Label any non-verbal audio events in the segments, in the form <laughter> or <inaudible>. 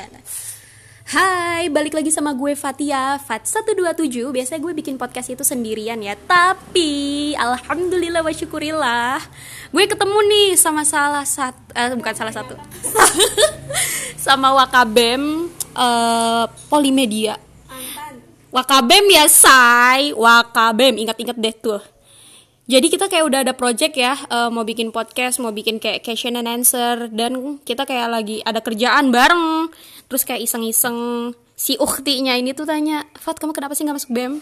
sana. Hai, balik lagi sama gue Fatia Fat 127 Biasanya gue bikin podcast itu sendirian ya Tapi Alhamdulillah wa syukurillah. Gue ketemu nih sama salah satu eh, Bukan salah satu. <laughs> Sama Wakabem uh, Polimedia. Wakabem ya say Wakabem Ingat-ingat deh tuh jadi kita kayak udah ada project ya uh, mau bikin podcast mau bikin kayak question and answer dan kita kayak lagi ada kerjaan bareng. Terus kayak iseng-iseng si uktinya ini tuh tanya Fat kamu kenapa sih nggak masuk bem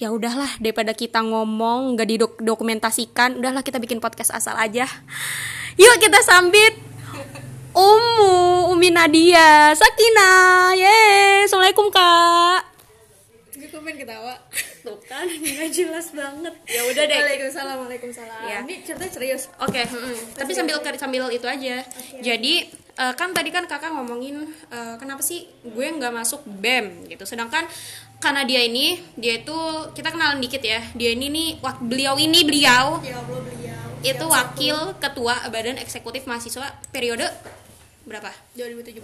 ya udahlah daripada kita ngomong nggak didokumentasikan udahlah kita bikin podcast asal aja. Yuk kita sambit. Umu Umi Nadia Sakina Yeay Assalamualaikum kak. Gue komen ketawa. Tuh kan <laughs> nggak jelas banget Ya udah deh Waalaikumsalam, waalaikumsalam. Iya. Ini ceritanya serius. Oke, mm-mm. tapi sambil sambil itu aja. Jadi eh, kan tadi kan kakak ngomongin eh, kenapa sih gue nggak masuk bem gitu. Sedangkan karena dia ini dia itu kita kenalan dikit ya. Dia ini nih wak- beliau ini beliau Ya beliau. itu wakil ketua badan eksekutif mahasiswa periode berapa? 2017.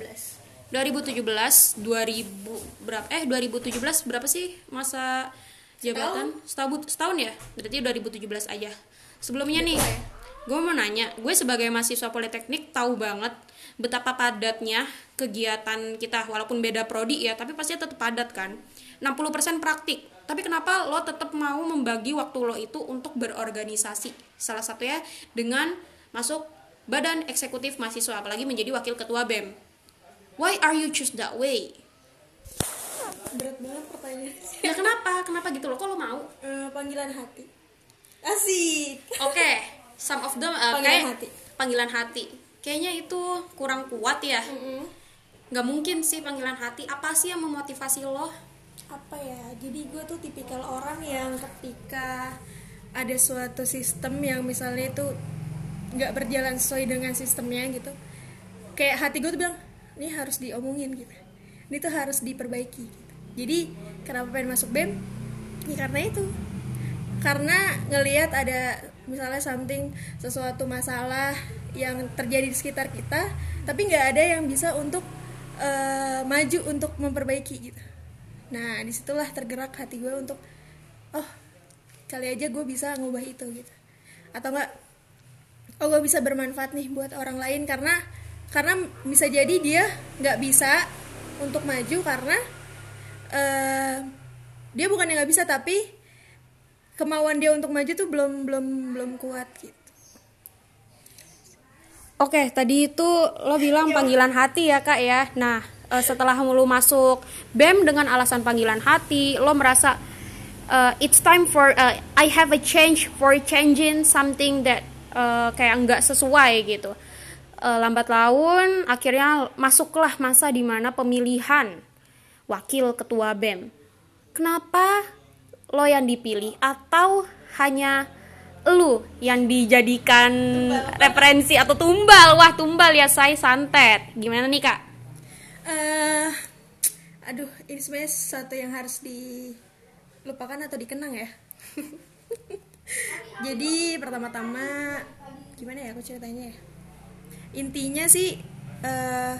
2017 2000 berapa eh 2017 berapa sih masa jabatan? Setahun. Setahun ya? Berarti 2017 aja. Sebelumnya nih gue mau nanya gue sebagai mahasiswa politeknik tahu banget betapa padatnya kegiatan kita walaupun beda prodi ya tapi pasti tetap padat kan? 60% praktik. Tapi kenapa lo tetap mau membagi waktu lo itu untuk berorganisasi? Salah satunya dengan masuk badan eksekutif mahasiswa apalagi menjadi wakil ketua BEM Why are you choose that way? Berat banget pertanyaannya. Ya kenapa? Kenapa gitu loh? Kok lo mau? Eh, panggilan hati. Asik. Oke, some of them uh, Panggilan kayak- hati. Panggilan hati. Kayaknya itu kurang kuat ya. Gak mungkin sih panggilan hati. Apa sih yang memotivasi lo? Apa ya? Jadi gue tuh tipikal orang yang ketika ada suatu sistem yang misalnya itu nggak berjalan sesuai dengan sistemnya gitu. Kayak hati gue tuh bilang, ini harus diomongin gitu. Ini tuh harus diperbaiki. Jadi kenapa pengen masuk BEM? Ya karena itu. karena ngelihat ada misalnya something sesuatu masalah yang terjadi di sekitar kita tapi nggak ada yang bisa untuk eh, maju untuk memperbaiki gitu nah di situlah tergerak hati gue untuk oh kali aja gue bisa ngubah itu gitu atau enggak oh gue bisa bermanfaat nih buat orang lain karena karena bisa jadi dia nggak bisa untuk maju karena eh, dia bukan yang nggak bisa tapi kemauan dia untuk maju tuh belum belum belum kuat gitu Oke, tadi itu lo bilang panggilan hati ya kak ya. Nah, eh, setelah lo masuk BEM dengan alasan panggilan hati, lo merasa eh, it's time for eh, I have a change for changing something that eh, kayak nggak sesuai gitu. Eh, lambat laun, akhirnya masuklah masa di mana pemilihan wakil ketua BEM. Kenapa lo yang dipilih atau hanya lu yang dijadikan referensi atau tumbal? Wah tumbal ya saya santet. Gimana nih kak? Eh aduh ini sebenarnya sesuatu yang harus dilupakan atau dikenang ya. <laughs> Jadi pertama-tama gimana ya aku ceritanya ya? Intinya sih eh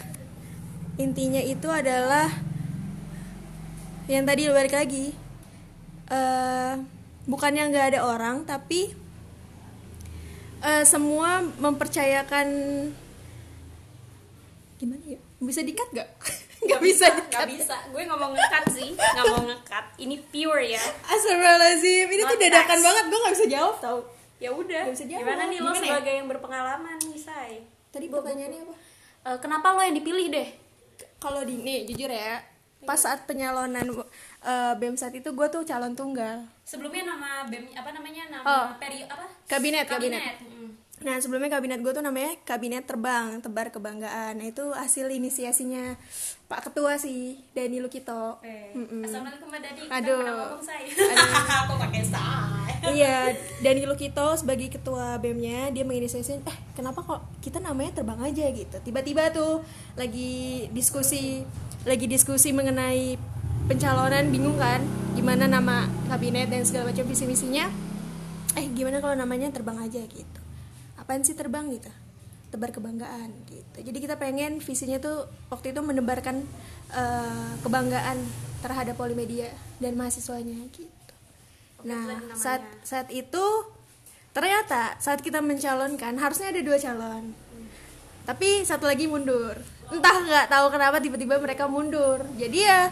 intinya itu adalah yang tadi balik lagi. Eh bukannya nggak ada orang tapi eh, semua mempercayakan gimana ya? Bisa dikat gak <laughs> nggak bisa nggak bisa. Gue nggak mau ngekat sih. Nggak mau ngekat ini pure ya. Astagfirullahaladzim. Ini tuh Not dadakan banget. Gue nggak bisa jawab tau. Ya udah. Gimana nih lo Gimana ya? sebagai yang berpengalaman nih say? Tadi pertanyaannya apa? Eh, kenapa lo yang dipilih deh? Kalau di nih jujur ya pas saat penyalonan eh, bem saat itu gue tuh calon tunggal sebelumnya nama bem apa namanya nama Oh. peri apa Kabinet, kabinet. Mm. Nah sebelumnya kabinet gue tuh namanya kabinet terbang tebar kebanggaan. Nah itu hasil inisiasinya Pak Ketua sih Dani Lukito. Eh, Mm-mm. Assalamualaikum Mbak Dadi. Aduh. Kok <laughs> pakai say? iya Dani Lukito sebagai ketua BEM-nya dia menginisiasi eh kenapa kok kita namanya terbang aja gitu tiba-tiba tuh lagi diskusi lagi diskusi mengenai pencalonan bingung kan? Gimana nama kabinet dan segala macam visi misinya eh gimana kalau namanya terbang aja gitu. Apaan sih terbang gitu? Tebar kebanggaan gitu. Jadi kita pengen visinya tuh waktu itu menebarkan uh, kebanggaan terhadap Polimedia dan mahasiswanya gitu. Nah saat saat itu ternyata saat kita mencalonkan harusnya ada dua calon. Tapi satu lagi mundur entah nggak tahu kenapa tiba-tiba mereka mundur. Jadi ya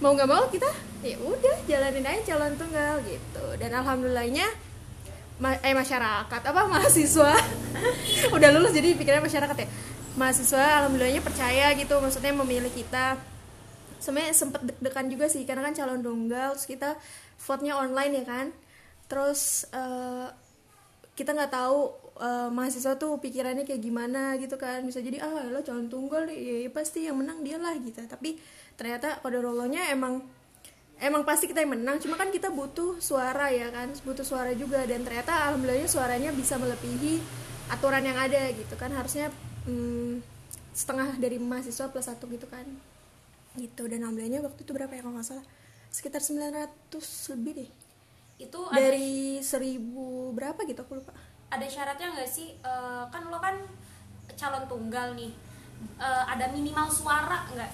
mau nggak mau kita ya udah jalanin aja calon tunggal gitu. Dan alhamdulillahnya ma eh masyarakat apa <laughs> mahasiswa. Udah lulus jadi pikirnya masyarakat ya. Mahasiswa alhamdulillahnya percaya gitu maksudnya memilih kita. Sebenarnya sempet deg-degan juga sih karena kan calon tunggal terus kita vote-nya online ya kan. Terus uh, kita nggak tahu uh, mahasiswa tuh pikirannya kayak gimana gitu kan. Bisa jadi ah lo calon tunggal deh. Ya, ya pasti yang menang dia lah gitu. Tapi ternyata pada rollonya emang emang pasti kita yang menang. Cuma kan kita butuh suara ya kan butuh suara juga. Dan ternyata alhamdulillahnya suaranya bisa melebihi aturan yang ada gitu kan. Harusnya hmm, setengah dari mahasiswa plus satu gitu kan. Gitu. Dan alhamdulillahnya waktu itu berapa ya kalau nggak salah? Sekitar 900 lebih deh. Itu dari ada, seribu berapa gitu aku lupa syaratnya nggak sih? Uh, kan lo kan calon tunggal nih. Uh, ada minimal suara nggak?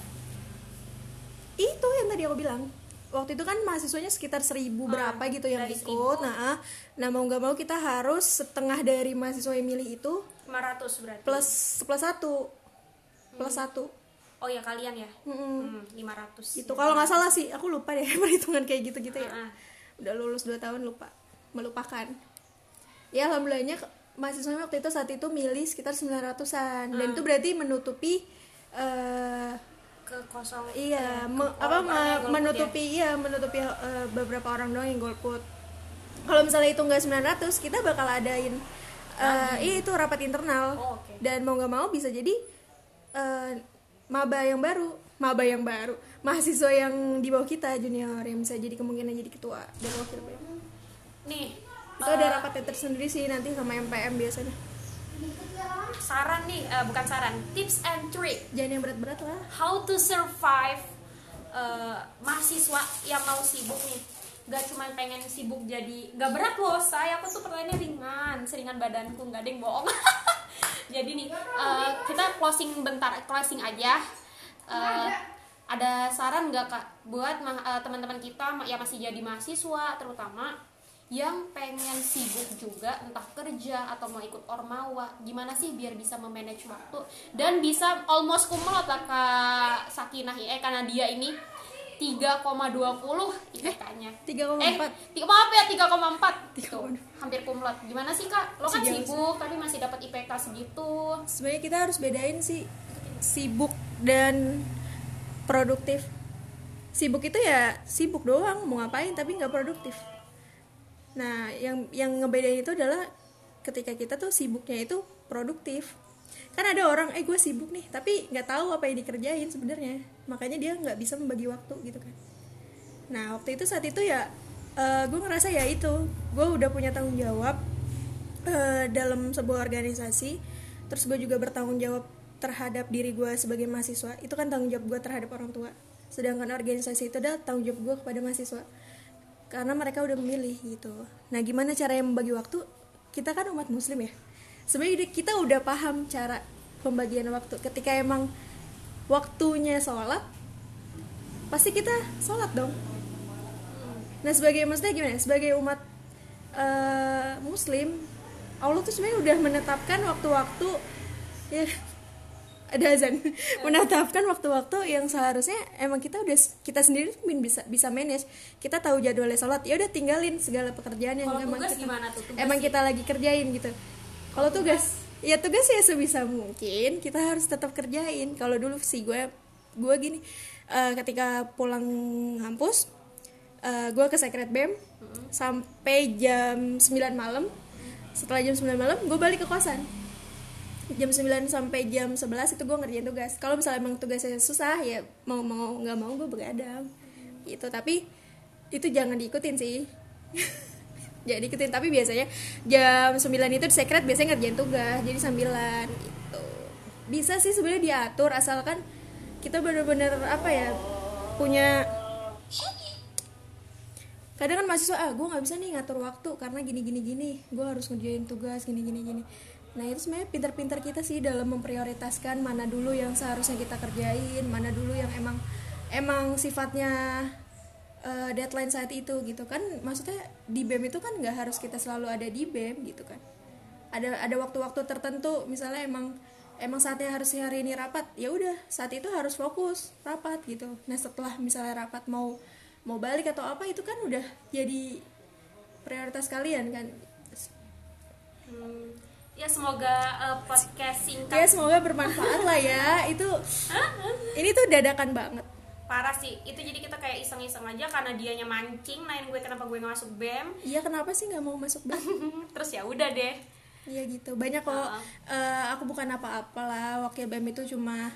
Itu yang tadi aku bilang. Waktu itu kan mahasiswanya sekitar seribu hmm, berapa gitu yang ikut. nah nah mau nggak mau kita harus setengah dari mahasiswa yang milih itu 500 berarti. plus plus satu. Plus hmm. satu. Oh ya kalian ya? Hmm. Hmm, 500 itu kalau nggak salah sih aku lupa deh <laughs> perhitungan kayak gitu gitu ya. Uh -uh udah lulus 2 tahun lupa melupakan ya alhamdulillahnya mahasiswa waktu itu saat itu milih sekitar 900-an hmm. dan itu berarti menutupi uh, kekosongan iya me, apa me, menutupi ya. iya menutupi uh, beberapa orang doang yang golput kalau misalnya itu nggak 900 kita bakal adain uh, hmm. itu rapat internal oh, okay. dan mau nggak mau bisa jadi uh, maba yang baru maba yang baru mahasiswa yang di bawah kita junior yang bisa jadi kemungkinan jadi ketua dan wakil nih itu ada eh, rapatnya tersendiri sih nanti sama MPM biasanya. Saran nih uh, bukan saran tips and trick. Jangan yang berat-berat lah. How to survive uh, mahasiswa yang mau sibuk nih. Gak cuma pengen sibuk jadi gak berat loh. Saya aku tuh pertanyaannya ringan seringan badanku nggak ada yang bohong. <laughs> Jadi nih uh, kita closing bentar closing aja. Uh, ada saran nggak kak buat uh, teman-teman kita yang masih jadi mahasiswa terutama yang pengen sibuk juga entah kerja atau mau ikut ormawa gimana sih biar bisa memanage waktu dan bisa almost kumlot lah kak Sakinah eh karena dia ini 3,20 IPK-nya. Eh, 3,4. Eh, maaf ya 3,4 gitu. Hampir kumlot. Gimana sih Kak? Lo kan sibuk tapi masih dapat IPK segitu. Sebenarnya kita harus bedain sih sibuk dan produktif sibuk itu ya sibuk doang mau ngapain tapi nggak produktif nah yang yang ngebedain itu adalah ketika kita tuh sibuknya itu produktif. Kan ada orang eh gue sibuk nih tapi nggak tahu apa yang dikerjain sebenarnya. Makanya dia nggak bisa membagi waktu gitu kan. Nah waktu itu saat itu ya uh, gue ngerasa ya itu gue udah punya tanggung jawab uh, dalam sebuah organisasi. Terus gue juga bertanggung jawab terhadap diri gue sebagai mahasiswa. Itu kan tanggung jawab gue terhadap orang tua. Sedangkan organisasi itu adalah tanggung jawab gue kepada mahasiswa karena mereka udah memilih gitu. Nah gimana cara yang membagi waktu? Kita kan umat muslim ya. Sebenarnya kita udah paham cara pembagian waktu. Ketika emang waktunya sholat pasti kita sholat dong. Nah sebagai maksudnya gimana sebagai umat uh, muslim Allah tuh sebenarnya udah menetapkan waktu-waktu ya ada azan. <laughs> Menetapkan waktu-waktu yang seharusnya emang kita udah kita sendiri bisa bisa manage. Kita tahu jadwalnya sholat ya udah tinggalin segala pekerjaan yang kalo emang kita tuh? emang kita lagi kerjain gitu. Kalau tugas ya tugas ya sebisa mungkin kita harus tetap kerjain. Kalau dulu sih gue gue gini uh, ketika pulang kampus uh, gue ke secret bem sampai jam 9 malam. Setelah jam 9 malam gue balik ke kosan jam 9 sampai jam 11 itu gue ngerjain tugas. Kalau misalnya emang tugasnya susah ya mau mau nggak mau gue begadang. Gitu. Tapi itu jangan diikutin sih. <laughs> Jadi ikutin tapi biasanya jam 9 itu secret biasanya ngerjain tugas jadi sambilan gitu. Bisa sih sebenarnya diatur asalkan kita bener-bener apa ya punya kadang kan mahasiswa ah gue nggak bisa nih ngatur waktu karena gini gini gini. Gue harus ngerjain tugas gini gini gini nah itu sebenarnya pinter-pinter kita sih dalam memprioritaskan mana dulu yang seharusnya kita kerjain mana dulu yang emang emang sifatnya uh, deadline saat itu gitu kan. Maksudnya di BEM itu kan nggak harus kita selalu ada di BEM gitu kan. Ada ada waktu-waktu tertentu misalnya emang emang saatnya harus hari ini rapat ya udah saat itu harus fokus rapat gitu. Nah setelah misalnya rapat mau mau balik atau apa itu kan udah jadi prioritas kalian kan. Hmm, ya semoga uh, podcast singkat. Ya semoga bermanfaat lah ya. Itu ini tuh dadakan banget. Parah sih. Itu jadi kita kayak iseng-iseng aja karena dianya mancing nain gue kenapa gue nggak masuk bem. Iya kenapa sih nggak mau masuk bem? <laughs> Terus ya udah deh. Iya gitu. Banyak kok uh, uh, aku bukan apa-apa lah wakil BEM itu cuma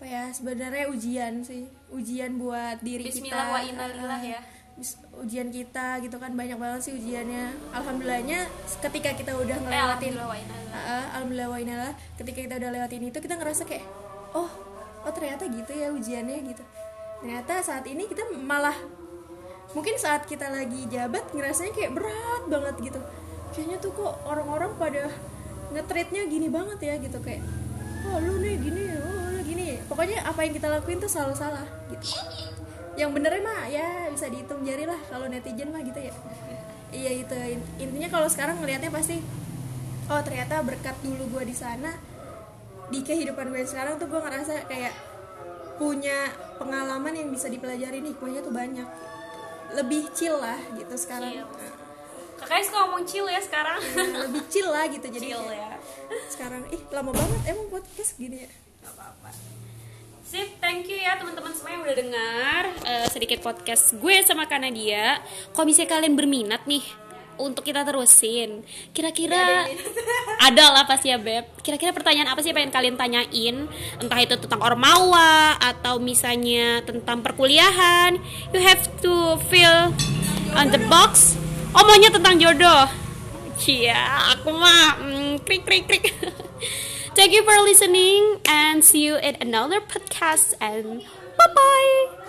apa ya sebenarnya ujian sih. Ujian buat diri Bismillah kita. Wa uh, ya ujian kita gitu kan banyak banget sih ujiannya. Alhamdulillahnya ketika kita udah eh, ngelewatin eh, alhamdulillah wa ketika kita udah lewatin itu kita ngerasa kayak oh oh ternyata gitu ya ujiannya gitu. Ternyata saat ini kita malah mungkin saat kita lagi jabat ngerasanya kayak berat banget gitu. Kayaknya tuh kok orang-orang pada ngetreatnya gini banget ya gitu. Kayak oh lu nih gini oh lu gini. Pokoknya apa yang kita lakuin tuh selalu salah gitu yang benernya mah ya bisa dihitung jari lah kalau netizen mah gitu ya. Iya itu intinya kalau sekarang ngelihatnya pasti oh ternyata berkat dulu gue di sana di kehidupan gue sekarang tuh gue ngerasa kayak punya pengalaman yang bisa dipelajari nih hikmahnya tuh banyak. Lebih chill lah gitu sekarang. Chill. Kakaknya suka ngomong chill ya sekarang. Ya, Lebih chill lah gitu <laughs> jadi Chill ya. Sekarang, ih lama banget emang podcast gini ya. Gak apa-apa Sip, thank you ya teman-teman semua yang udah dengar uh, sedikit podcast gue sama Kanadia. Kalau misalnya kalian berminat nih untuk kita terusin, kira-kira <laughs> ada lah pasti ya beb. Kira-kira pertanyaan apa sih yang pengen kalian tanyain? Entah itu tentang ormawa atau misalnya tentang perkuliahan. You have to fill on the box Oh maunya tentang jodoh Iya, aku mah mm, krik krik krik. <laughs> Thank you for listening and see you in another podcast and bye bye.